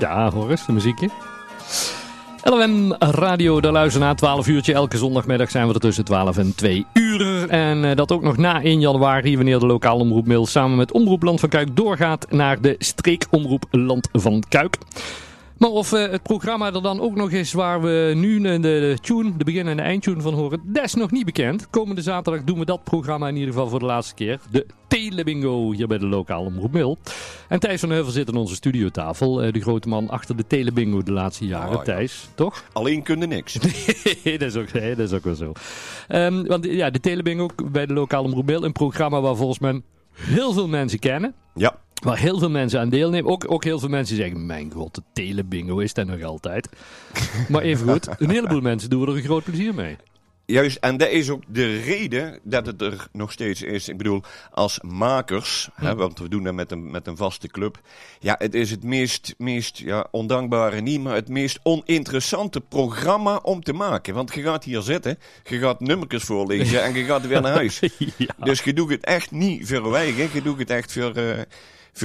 Ja, hoor eens, de muziekje. LOM Radio, de luister na 12 uurtje. Elke zondagmiddag zijn we er tussen 12 en 2 uur. En uh, dat ook nog na 1 januari, wanneer de lokale omroepmail samen met Omroep Land van Kuik doorgaat naar de streekomroep Land van Kuik. Maar of uh, het programma er dan ook nog is waar we nu de, de tune, de begin- en de eindtune van horen, dat is nog niet bekend. Komende zaterdag doen we dat programma in ieder geval voor de laatste keer. De Telebingo hier bij de lokale omroep Mil. En Thijs van Heuvel zit aan onze studiotafel. Uh, de grote man achter de Telebingo de laatste jaren. Oh, ja. Thijs, toch? Alleen kunde niks. nee, dat is ook, nee, dat is ook wel zo. Um, want ja, de Telebingo bij de lokale omroep Mil. Een programma waar volgens mij heel veel mensen kennen. Ja. Waar heel veel mensen aan deelnemen. Ook, ook heel veel mensen zeggen: Mijn god, de telebingo is dat nog altijd. maar even goed, een heleboel mensen doen er een groot plezier mee. Juist, en dat is ook de reden dat het er nog steeds is. Ik bedoel, als makers, hm. hè, want we doen dat met een, met een vaste club. Ja, het is het meest, meest ja, ondankbare niet, maar het meest oninteressante programma om te maken. Want je gaat hier zitten, je gaat nummertjes voorlezen en je gaat weer naar huis. ja. Dus je doet het echt niet voor eigen, je doet het echt voor... Uh,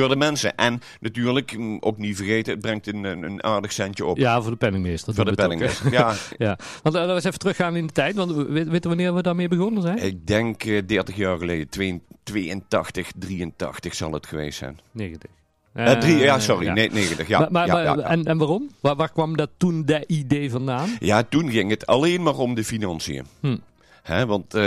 voor de mensen. En natuurlijk, mm, ook niet vergeten, het brengt een, een aardig centje op. Ja, voor de penningmeester. Voor de penningmeester, ja. ja. Want uh, laten we eens even teruggaan in de tijd. Want weet, weet wanneer we daarmee begonnen zijn? Ik denk uh, 30 jaar geleden. 82, 83 zal het geweest zijn. 90. Uh, drie, ja, sorry, ja. Nee, 90. Ja, maar, maar, ja, ja, En, en waarom? Waar, waar, kwam dat toen dat idee vandaan? Ja, toen ging het alleen maar om de financiën. Hm. He, want uh,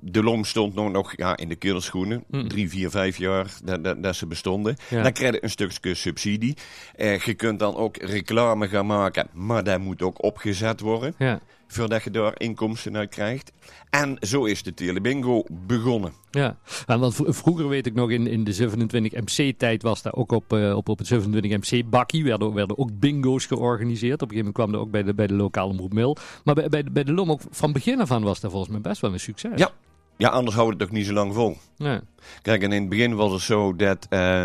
de LOM stond nog, nog ja, in de kinderschoenen. Mm. Drie, vier, vijf jaar dat, dat, dat ze bestonden. Ja. Dan krijg je een stukje subsidie. Uh, je kunt dan ook reclame gaan maken. Maar dat moet ook opgezet worden. Ja. Voordat je daar inkomsten uit krijgt. En zo is de Telebingo begonnen. Ja, want vroeger weet ik nog in, in de 27MC-tijd was daar ook op, uh, op, op het 27MC-bakkie. Werden, werden ook bingo's georganiseerd. Op een gegeven moment kwam er ook bij de, bij de lokale omroep Mil. Maar bij, bij, bij de LOM ook van begin af aan was dat volgens mij best wel een succes. Ja, ja, anders houden we het toch niet zo lang vol. Nee. Kijk, en in het begin was het zo dat uh,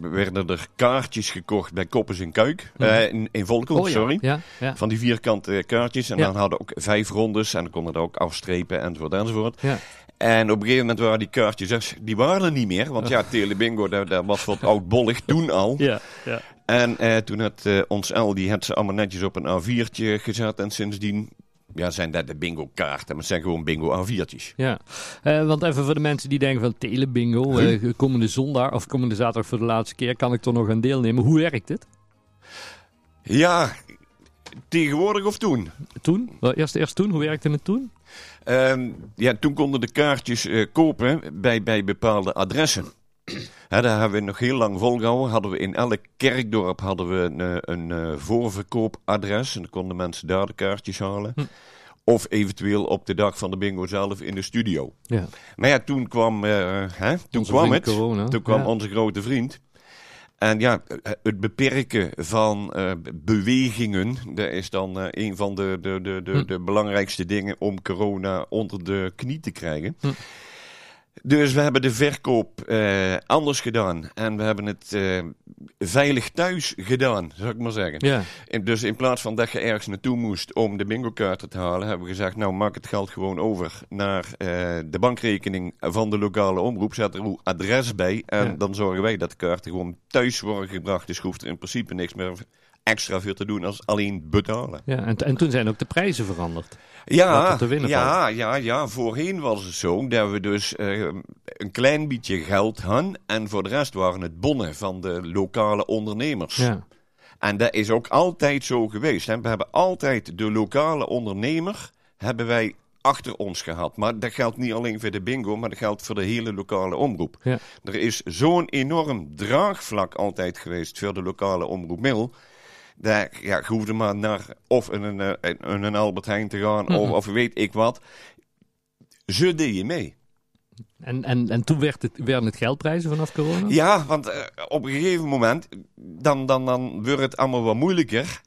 werden er kaartjes gekocht bij Koppers in Kuik. Mm. Uh, in, in Volkel, oh, sorry. Ja, ja. Van die vierkante kaartjes. En dan hadden ook vijf rondes en dan konden er ook afstrepen enzovoort enzovoort. En op een gegeven moment waren die kaartjes, die waren er niet meer. Want ja, Telebingo, dat, dat was wat oudbollig toen al. Ja, ja. En uh, toen had ons L, die had ze allemaal netjes op een A4'tje gezet. En sindsdien ja, zijn dat de bingo-kaarten, maar het zijn gewoon bingo-A4'tjes. Ja, uh, want even voor de mensen die denken van telebingo, uh, komende zondag of komende zaterdag voor de laatste keer, kan ik toch nog aan deelnemen? Hoe werkt het? Ja, tegenwoordig of toen? Toen? Eerst, eerst toen, hoe werkte het toen? Um, ja, toen konden de kaartjes uh, kopen bij, bij bepaalde adressen. Daar hebben we nog heel lang volgehouden. Hadden we in elk kerkdorp hadden we een, een, een voorverkoopadres. En dan konden mensen daar de kaartjes halen. Hm. Of eventueel op de dag van de bingo zelf in de studio. Ja. Maar ja, toen kwam, uh, hè, toen kwam het. Corona. Toen kwam ja. onze grote vriend. En ja, het beperken van uh, bewegingen, dat is dan uh, een van de, de, de, de, hm. de belangrijkste dingen om corona onder de knie te krijgen. Hm. Dus we hebben de verkoop uh, anders gedaan. En we hebben het uh, veilig thuis gedaan, zou ik maar zeggen. Ja. En dus in plaats van dat je ergens naartoe moest om de bingo-kaarten te halen, hebben we gezegd, nou maak het geld gewoon over naar uh, de bankrekening van de lokale omroep. Zet er uw adres bij en ja. dan zorgen wij dat de kaarten gewoon thuis worden gebracht. Dus hoeft er in principe niks meer extra veel te doen als alleen betalen. Ja, en, en toen zijn ook de prijzen veranderd. Ja, ja, ja, ja, voorheen was het zo dat we dus uh, een klein beetje geld hadden en voor de rest waren het bonnen van de lokale ondernemers. Ja. En dat is ook altijd zo geweest. Hè. We hebben altijd de lokale ondernemer hebben wij achter ons gehad. Maar dat geldt niet alleen voor de bingo, maar dat geldt voor de hele lokale omroep. Ja. Er is zo'n enorm draagvlak altijd geweest voor de lokale omroep Middel. Daar ja, je hoefde maar naar of een, een, een, een Albert Heijn te gaan mm -hmm. of, of weet ik wat. Ze deed je mee. En, en, en toen werd het, werden het geldprijzen vanaf corona? Ja, want uh, op een gegeven moment dan, dan, dan wordt het allemaal wat moeilijker.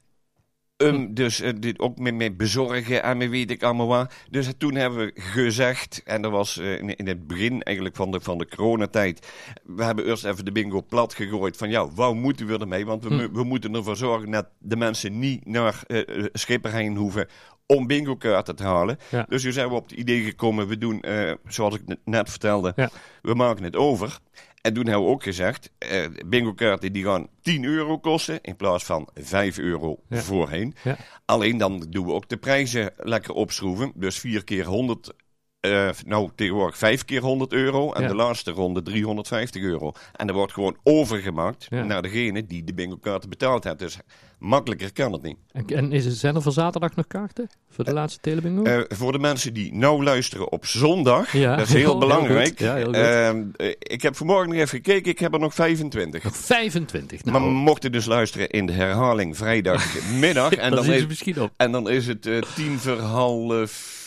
Um, hm. Dus uh, dit ook met, met bezorgen en met weet ik allemaal wat. Dus toen hebben we gezegd, en dat was uh, in, in, het begin eigenlijk van de, van de coronatijd. We hebben eerst even de bingo plat gegooid van ja, waar moeten we ermee? Want we, hm. we moeten ervoor zorgen dat de mensen niet naar uh, Schipperheim hoeven om bingo kaarten te halen. Ja. Dus toen zijn we op het idee gekomen, we doen, zoals ik net vertelde, ja. we maken het over. En toen hebben we ook gezegd, eh, bingo kaarten die gaan 10 euro kosten in plaats van 5 euro Ja. voorheen. Ja. Alleen dan doen we ook de prijzen lekker opschroeven. Dus 4 keer 100, eh, nou tegenwoordig 5 keer 100 euro. En Ja. de laatste ronde 350 euro. En er wordt gewoon overgemaakt Ja. naar degene die de bingo kaarten betaald heeft. Dus makkelijker kan het niet. En, en is zijn er voor zaterdag nog kaarten? Voor de laatste telebingo? Eh, voor de mensen die nou luisteren op zondag, Ja. dat is heel belangrijk. heel. Ehm, eh, ik heb vanmorgen nog even gekeken, ik heb er nog 25. 25. Nou, Maar mochten dus luisteren in de herhaling vrijdagmiddag. en, dan is, misschien op. en dan is het eh, tien voor half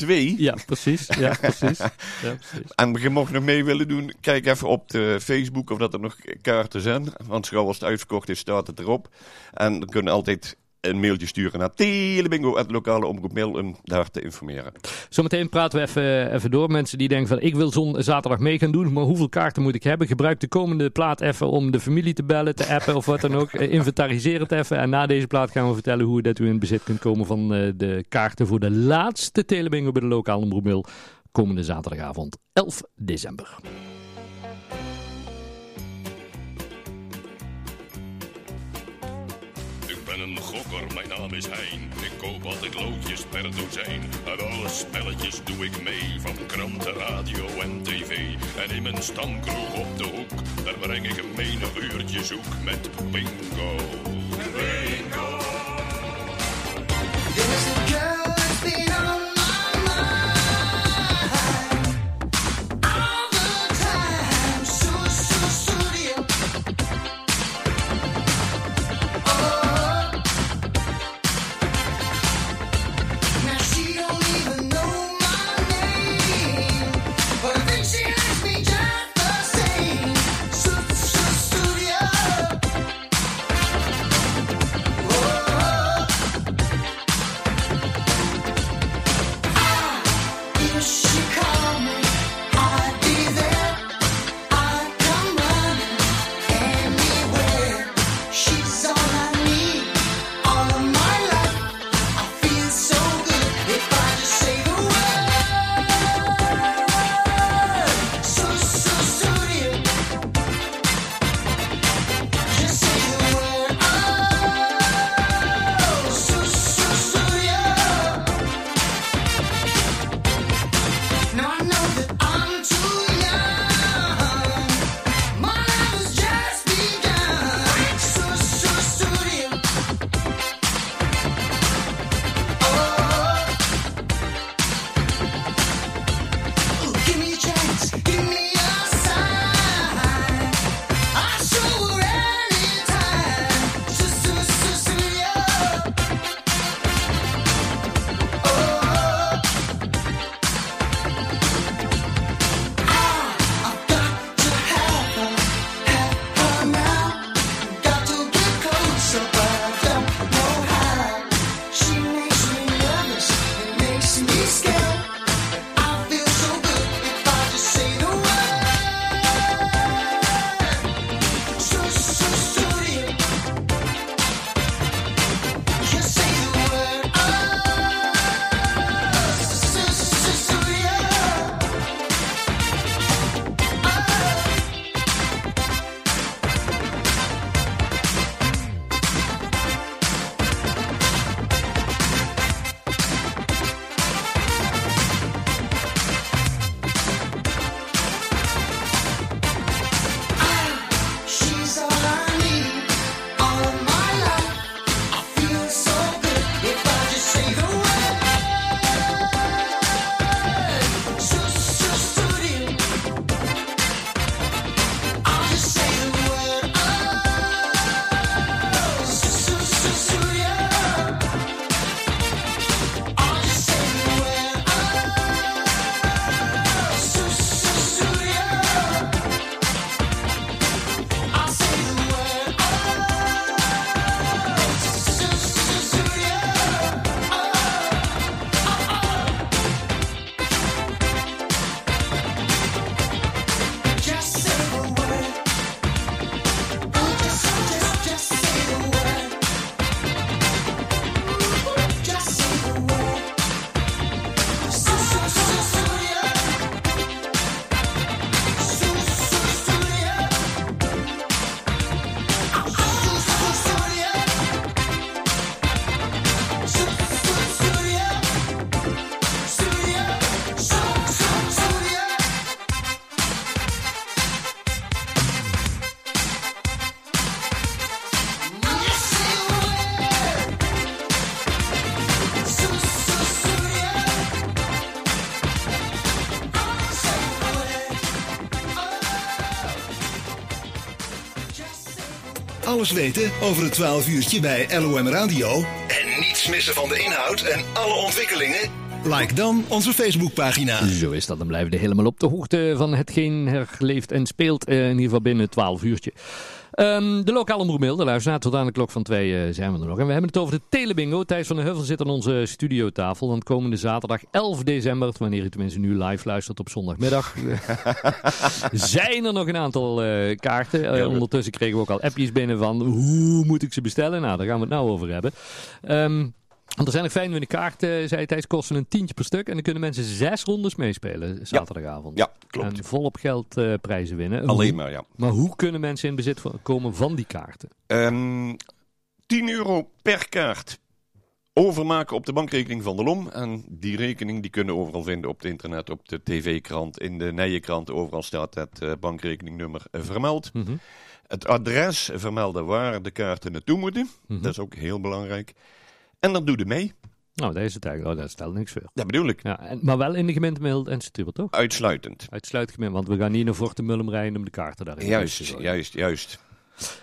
twee. Ja, precies. Ja, precies. Ja, precies. En je mocht nog mee willen doen, kijk even op de Facebook of dat er nog kaarten zijn. Want als het uitverkocht is, staat het erop. En dan kunnen altijd een mailtje sturen naar telebingo.lokaleomroepmail om daar te informeren. Zometeen praten we even, even door. Mensen die denken van ik wil zon, zaterdag mee gaan doen, maar hoeveel kaarten moet ik hebben? Gebruik de komende plaat even om de familie te bellen, te appen of wat dan ook. Eh, Inventariseer het even. En na deze plaat gaan we vertellen hoe dat u in bezit kunt komen van eh, de kaarten voor de laatste telebingo bij de lokale omroepmail. Komende zaterdagavond 11 december. Ben een gokker, mijn naam is Hein. Ik koop altijd loodjes per dozijn. Aan alle spelletjes doe ik mee, van kranten, radio en tv. En in mijn stamkroeg op de hoek, daar breng ik een menig uurtje zoek met bingo. Alles weten over het 12 uurtje bij LOM Radio? En niets missen van de inhoud en alle ontwikkelingen? Like dan onze Facebookpagina. Zo is dat, dan blijven we helemaal op de hoogte van hetgeen er leeft en speelt. eh, in ieder geval binnen het 12 uurtje. Ehm, de lokale omroepmail, de luisteraar, tot aan de klok van twee eh, zijn we er nog. En we hebben het over de Telebingo. Thijs van de Heuvel zit aan onze studiotafel. Want komende zaterdag 11 december, wanneer u tenminste nu live luistert op zondagmiddag, zijn er nog een aantal eh, kaarten. Eh, ondertussen kregen we ook al appjes binnen van hoe moet ik ze bestellen? Nou, daar gaan we het nou over hebben. Ehm, want er zijn fijn winnen kaarten, zei Thijs, kosten een tientje per stuk. En dan kunnen mensen zes rondes meespelen zaterdagavond. Ja, klopt. En volop geld eh, prijzen winnen. Alleen maar, ja. maar hoe kunnen mensen in bezit komen van die kaarten? Ehm 10 euro per kaart overmaken op de bankrekening van de LOM. En die rekening die kunnen overal vinden op het internet, op de tv-krant, in de Nijenkrant. Overal staat het eh, bankrekeningnummer eh, vermeld. Mhm. Het adres vermelden waar de kaarten naartoe moeten. Mhm. Dat is ook heel belangrijk. En dan doe je mee. Nou, het eigenlijk. Oh, dat stelt niks voor. Dat bedoel ik. Ja, en, maar wel in de gemeente Mild en Stuur, toch? Uitsluitend. Uitsluitgemeente, want we gaan niet naar Forte Mullum rijden om de kaarten daarin te Juist, juist, juist.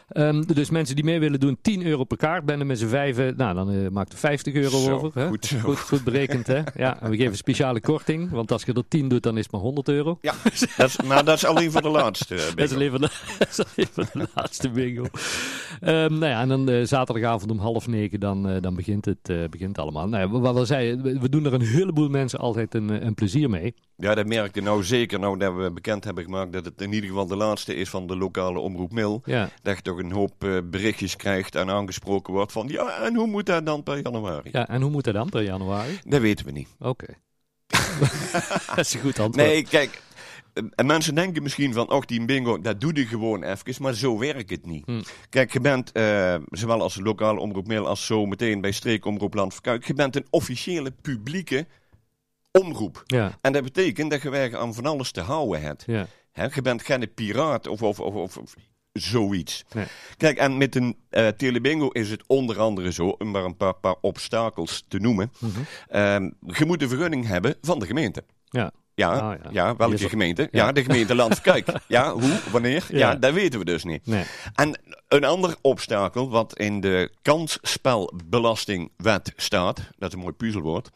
Ehm, dus mensen die mee willen doen, 10 euro per kaart. Ben er met z'n vijven, nou dan eh, maakt er 50 euro Zo, over. Hè? goed zo. Goed, goed berekend, hè? Ja, en we geven speciale korting, want als je er 10 doet, dan is het maar 100 euro. Ja, dat is, maar dat is alleen voor de laatste. eh, Dat is alleen voor de, dat is alleen voor de laatste bingo. Ehm, nou ja, en dan eh, zaterdagavond om half negen, dan, eh, dan begint het eh, begint allemaal. Nou ja, wat we zeiden, we, we doen er een heleboel mensen altijd een, een plezier mee. Ja, dat merk je nou zeker nou dat we bekend hebben gemaakt dat het in ieder geval de laatste is van de lokale omroep Mil. Ja, Dat je toch een hoop eh, berichtjes krijgt en aangesproken wordt van ja, en hoe moet dat dan per januari? ja, en hoe moet dat dan per januari? Dat weten we niet. Oké. dat is een goed antwoord. Nee, kijk, eh, en mensen denken misschien van, och die bingo, dat doe je gewoon even, maar zo werkt het niet. Hm. Kijk, je bent, eh, zowel als lokale omroep Mil als zo meteen bij streekomroep Land Verkuik, je bent een officiële publieke omroep. Ja, En dat betekent dat je aan van alles te houden hebt. ja. Je bent geen piraat of, of, of, of, of zoiets. Nee. Kijk, en met een eh telebingo is het onder andere zo, om maar een paar, paar obstakels te noemen. Mhm. Ehm, je moet een vergunning hebben van de gemeente. Ja. Ja, Ah, ja. ja. welke gemeente? Ja. de gemeente Landverkijk. ja, hoe, wanneer? Ja. Ja. dat weten we dus niet. Nee. En een ander obstakel wat in de kansspelbelastingwet staat, dat is een mooi puzzelwoord,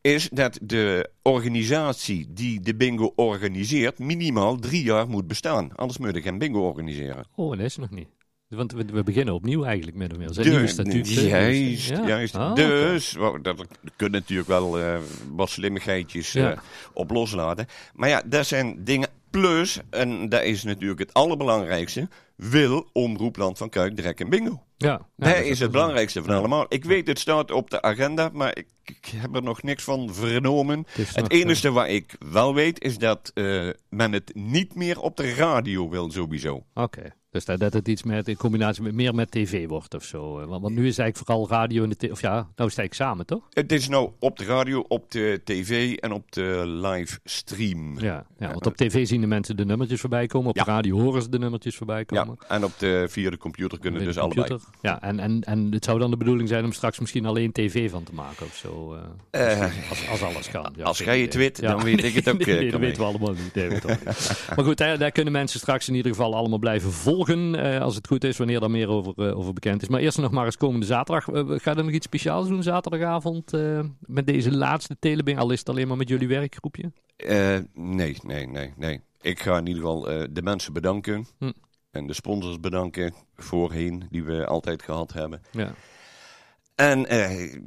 is dat de organisatie die de bingo organiseert minimaal drie jaar moet bestaan. Anders moet je geen bingo organiseren. Oh, dat is nog niet. Want we, we beginnen opnieuw eigenlijk met meer. Zijn nieuwe statuten. Juist, Ja. juist. Dus, wou- dat kunnen natuurlijk wel eh, wat slimmigheidjes Ja. eh, op loslaten. Maar ja, dat zijn dingen. Plus, en dat is natuurlijk het allerbelangrijkste, wil Omroep Land van Kuik direct een bingo. Ja. Ja, dat dat is het belangrijkste van allemaal. Ik weet, het staat op de agenda, maar ik, ik heb er nog niks van vernomen. Het nog, enige wat ik wel weet, is dat eh, men het niet meer op de radio wil sowieso. Oké. Dus dat, dat het iets met in combinatie met meer met tv wordt of zo. eh, Want, want nu is eigenlijk vooral radio en de tv. Of ja, nou is het eigenlijk samen, toch? Het is nou op de radio, op de tv en op de livestream. Ja, ja, want op tv zien de mensen de nummertjes voorbij komen. Op Ja. de radio horen ze de nummertjes voorbij Ja, komen. en op de, via de computer kunnen dus de allebei. computer. Ja, en, en, en het zou dan de bedoeling zijn om straks misschien alleen tv van te maken of zo. eh, Eh, als, als alles kan. Ja, als jij het weet, dan weet ik het ook, Nee, nee, dat weten we allemaal niet. Ik maar goed, hè, daar kunnen mensen straks in ieder geval allemaal blijven volgen. Eh, als het goed is, wanneer daar meer over, eh, over bekend is. Maar eerst nog maar eens komende zaterdag. Eh, ga je nog iets speciaals doen zaterdagavond met deze laatste telebing? Al is het alleen maar met jullie werkgroepje? Nee, nee, nee, nee. Ik ga in ieder geval de mensen bedanken. Hm. En de sponsors bedanken voorheen, die we altijd gehad hebben. Ja. En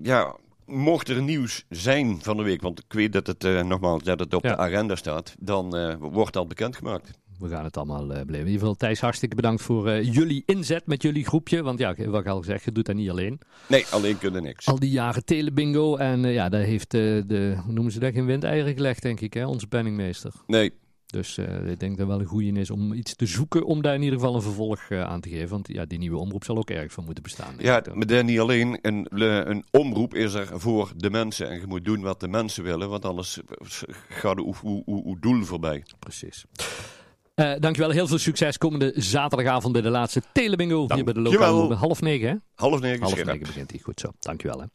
ja, mocht er nieuws zijn van de week, want ik weet dat het eh, nogmaals dat het op Ja. de agenda staat, dan wordt dat bekendgemaakt. We gaan het allemaal uh, beleven. In ieder geval, Thijs, hartstikke bedankt voor uh, jullie inzet met jullie groepje. Want ja, wat ik al zeg, je doet dat niet alleen. Nee, alleen kunnen niks. Al die jaren telebingo. En uh, ja, daar heeft de, hoe noemen ze dat, geen windeieren gelegd, denk ik, hè? onze penningmeester. Nee. Dus uh, ik denk dat wel een goede is om iets te zoeken om daar in ieder geval een vervolg uh, aan te geven. Want ja, die nieuwe omroep zal ook erg van moeten bestaan. Ja, maar niet alleen. Een, een omroep is er voor de mensen. En je moet doen wat de mensen willen, want anders gaat uw doel voorbij. Precies. Uh, dankjewel, heel veel succes komende zaterdagavond bij de laatste Telebingo. Hier bij de lokale half negen, hè? Half negen. Half negen begint hij, goed zo. Dankjewel, hè.